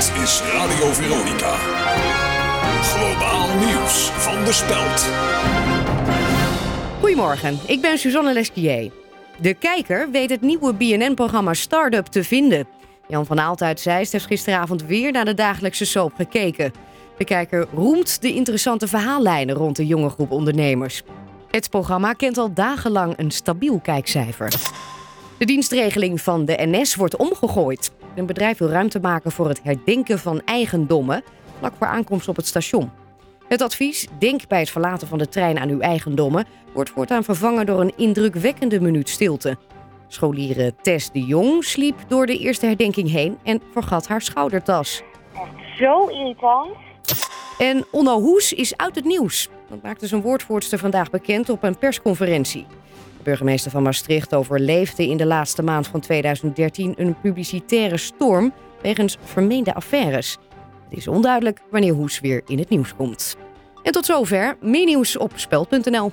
Dit is Radio Veronica. Globaal nieuws van de Speld. Goedemorgen, ik ben Suzanne Lesquier. De kijker weet het nieuwe BNN-programma Startup te vinden. Jan van Aalt uit Zeist heeft gisteravond weer naar de dagelijkse soap gekeken. De kijker roemt de interessante verhaallijnen rond de jonge groep ondernemers. Het programma kent al dagenlang een stabiel kijkcijfer. De dienstregeling van de NS wordt omgegooid. Een bedrijf wil ruimte maken voor het herdenken van eigendommen vlak voor aankomst op het station. Het advies, denk bij het verlaten van de trein aan uw eigendommen, wordt voortaan vervangen door een indrukwekkende minuut stilte. Scholieren Tess de Jong sliep door de eerste herdenking heen en vergat haar schoudertas. Echt zo irritant. En Onno Hoes is uit het nieuws. Dat maakte zijn woordvoerster vandaag bekend op een persconferentie. De burgemeester van Maastricht overleefde in de laatste maand van 2013 een publicitaire storm wegens vermeende affaires. Het is onduidelijk wanneer Hoes weer in het nieuws komt. En tot zover, meer nieuws op speld.nl.